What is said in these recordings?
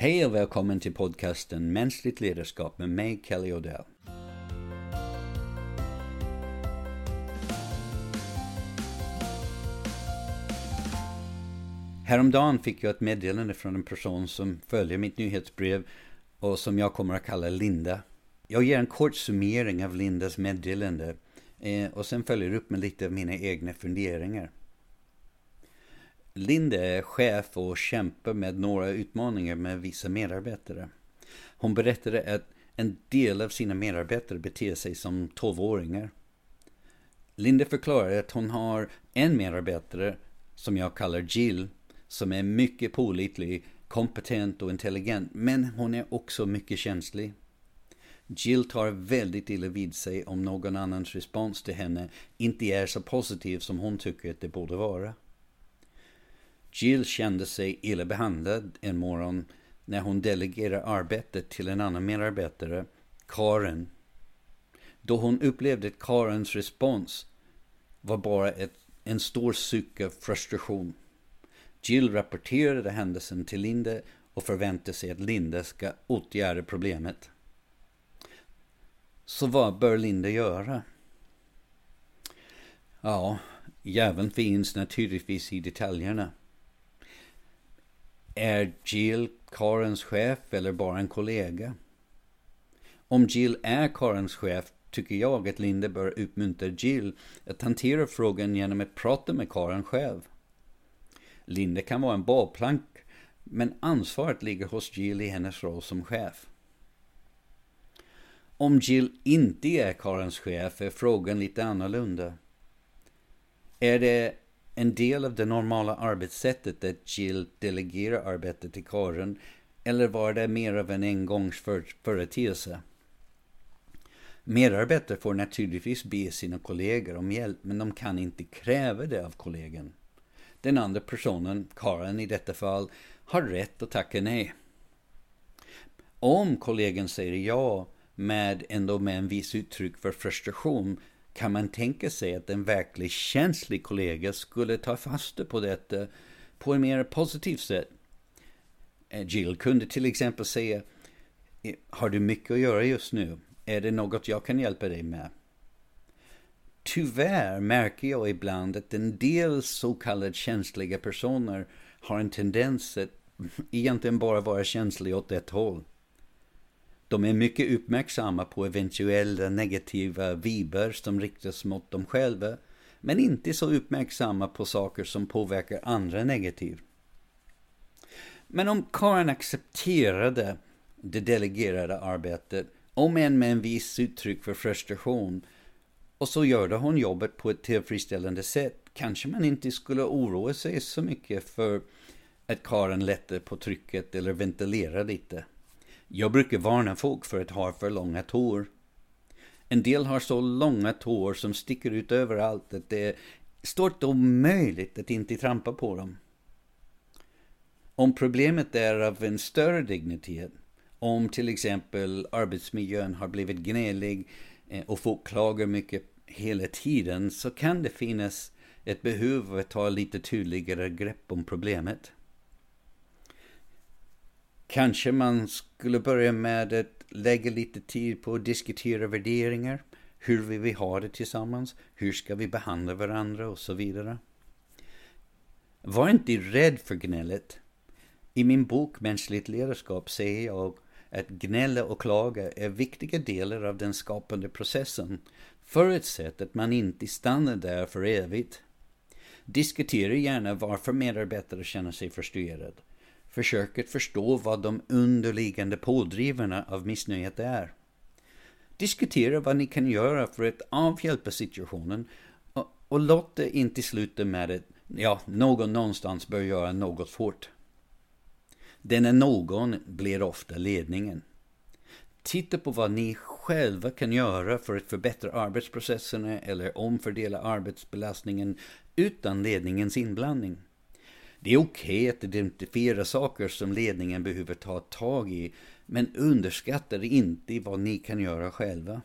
Hej och välkommen till podcasten Mänskligt ledarskap med mig, Kelly Odell. Häromdagen fick jag ett meddelande från en person som följer mitt nyhetsbrev och som jag kommer att kalla Linda. Jag ger en kort summering av Lindas meddelande eh, och sen följer upp med lite av mina egna funderingar. Linda är chef och kämpar med några utmaningar med vissa medarbetare. Hon berättade att en del av sina medarbetare beter sig som tolvåringar. Linda förklarar att hon har en medarbetare som jag kallar Jill som är mycket pålitlig, kompetent och intelligent men hon är också mycket känslig. Jill tar väldigt illa vid sig om någon annans respons till henne inte är så positiv som hon tycker att det borde vara. Jill kände sig illa behandlad en morgon när hon delegerade arbetet till en annan medarbetare, Karen. Då hon upplevde att Karens respons var bara ett, en stor suck av frustration. Jill rapporterade händelsen till Linda och förväntade sig att Linda ska åtgärda problemet. Så vad bör Linda göra? Ja, djävulen finns naturligtvis i detaljerna. Är Jill Karens chef eller bara en kollega? Om Jill är Karens chef tycker jag att Linda bör uppmuntra Jill att hantera frågan genom att prata med Karen själv. Linda kan vara en bollplank, men ansvaret ligger hos Jill i hennes roll som chef. Om Jill inte är Karens chef är frågan lite annorlunda. Är det en del av det normala arbetssättet att Jill delegerar arbetet till karen eller var det mer av en engångsföreteelse? Medarbetare får naturligtvis be sina kollegor om hjälp men de kan inte kräva det av kollegan. Den andra personen, Karen i detta fall, har rätt att tacka nej. Om kollegan säger ja med ändå med en viss uttryck för frustration kan man tänka sig att en verkligt känslig kollega skulle ta fasta på detta på ett mer positivt sätt. Eh, Jill kunde till exempel säga eh, Har du mycket att göra just nu? Är det något jag kan hjälpa dig med? Tyvärr märker jag ibland att en del så kallade känsliga personer har en tendens att egentligen bara vara känsliga åt ett håll. De är mycket uppmärksamma på eventuella negativa vibbar som riktas mot dem själva, men inte så uppmärksamma på saker som påverkar andra negativt. Men om Karin accepterade det delegerade arbetet, om än med en viss uttryck för frustration, och så gjorde hon jobbet på ett tillfredsställande sätt, kanske man inte skulle oroa sig så mycket för att Karin lättade på trycket eller ventilerade lite. Jag brukar varna folk för att ha för långa tår. En del har så långa tår som sticker ut överallt att det är stort omöjligt att inte trampa på dem. Om problemet är av en större dignitet, om till exempel arbetsmiljön har blivit gnällig eh, och folk klagar mycket hela tiden så kan det finnas ett behov av att ta lite tydligare grepp om problemet. Kanske man skulle börja med att lägga lite tid på att diskutera värderingar. Hur vill vi ha det tillsammans? Hur ska vi behandla varandra? Och så vidare. Var inte rädd för gnället. I min bok Mänskligt ledarskap säger jag att gnälla och klaga är viktiga delar av den skapande processen förutsatt att man inte stannar där för evigt. Diskutera gärna varför medarbetare känner sig frustrerade Försök att förstå vad de underliggande pådrivarna av missnöjet är. Diskutera vad ni kan göra för att avhjälpa situationen och, och låt det inte sluta med att ja, någon någonstans bör göra något fort. Denna någon blir ofta ledningen. Titta på vad ni själva kan göra för att förbättra arbetsprocesserna eller omfördela arbetsbelastningen utan ledningens inblandning. Det är okej okay att identifiera saker som ledningen behöver ta tag i, men underskatta inte vad ni kan göra själva.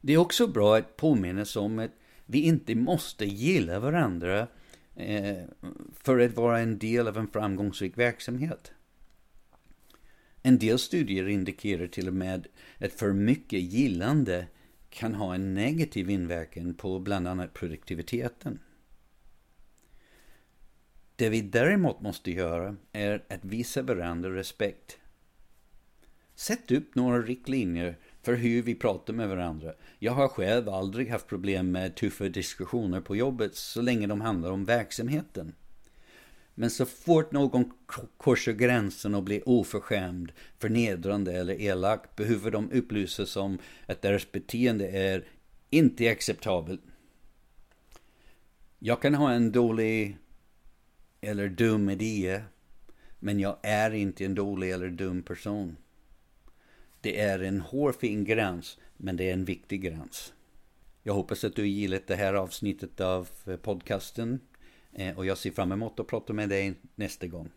Det är också bra att påminnas om att vi inte måste gilla varandra eh, för att vara en del av en framgångsrik verksamhet. En del studier indikerar till och med att för mycket gillande kan ha en negativ inverkan på bland annat produktiviteten. Det vi däremot måste göra är att visa varandra respekt. Sätt upp några riktlinjer för hur vi pratar med varandra. Jag har själv aldrig haft problem med tuffa diskussioner på jobbet så länge de handlar om verksamheten. Men så fort någon korsar gränsen och blir oförskämd, förnedrande eller elak behöver de upplysas om att deras beteende är inte acceptabelt. Jag kan ha en dålig eller dum idé, men jag är inte en dålig eller dum person. Det är en hårfin gräns, men det är en viktig gräns. Jag hoppas att du gillat det här avsnittet av eh, podcasten. Eh, och jag ser fram emot att prata med dig nästa gång.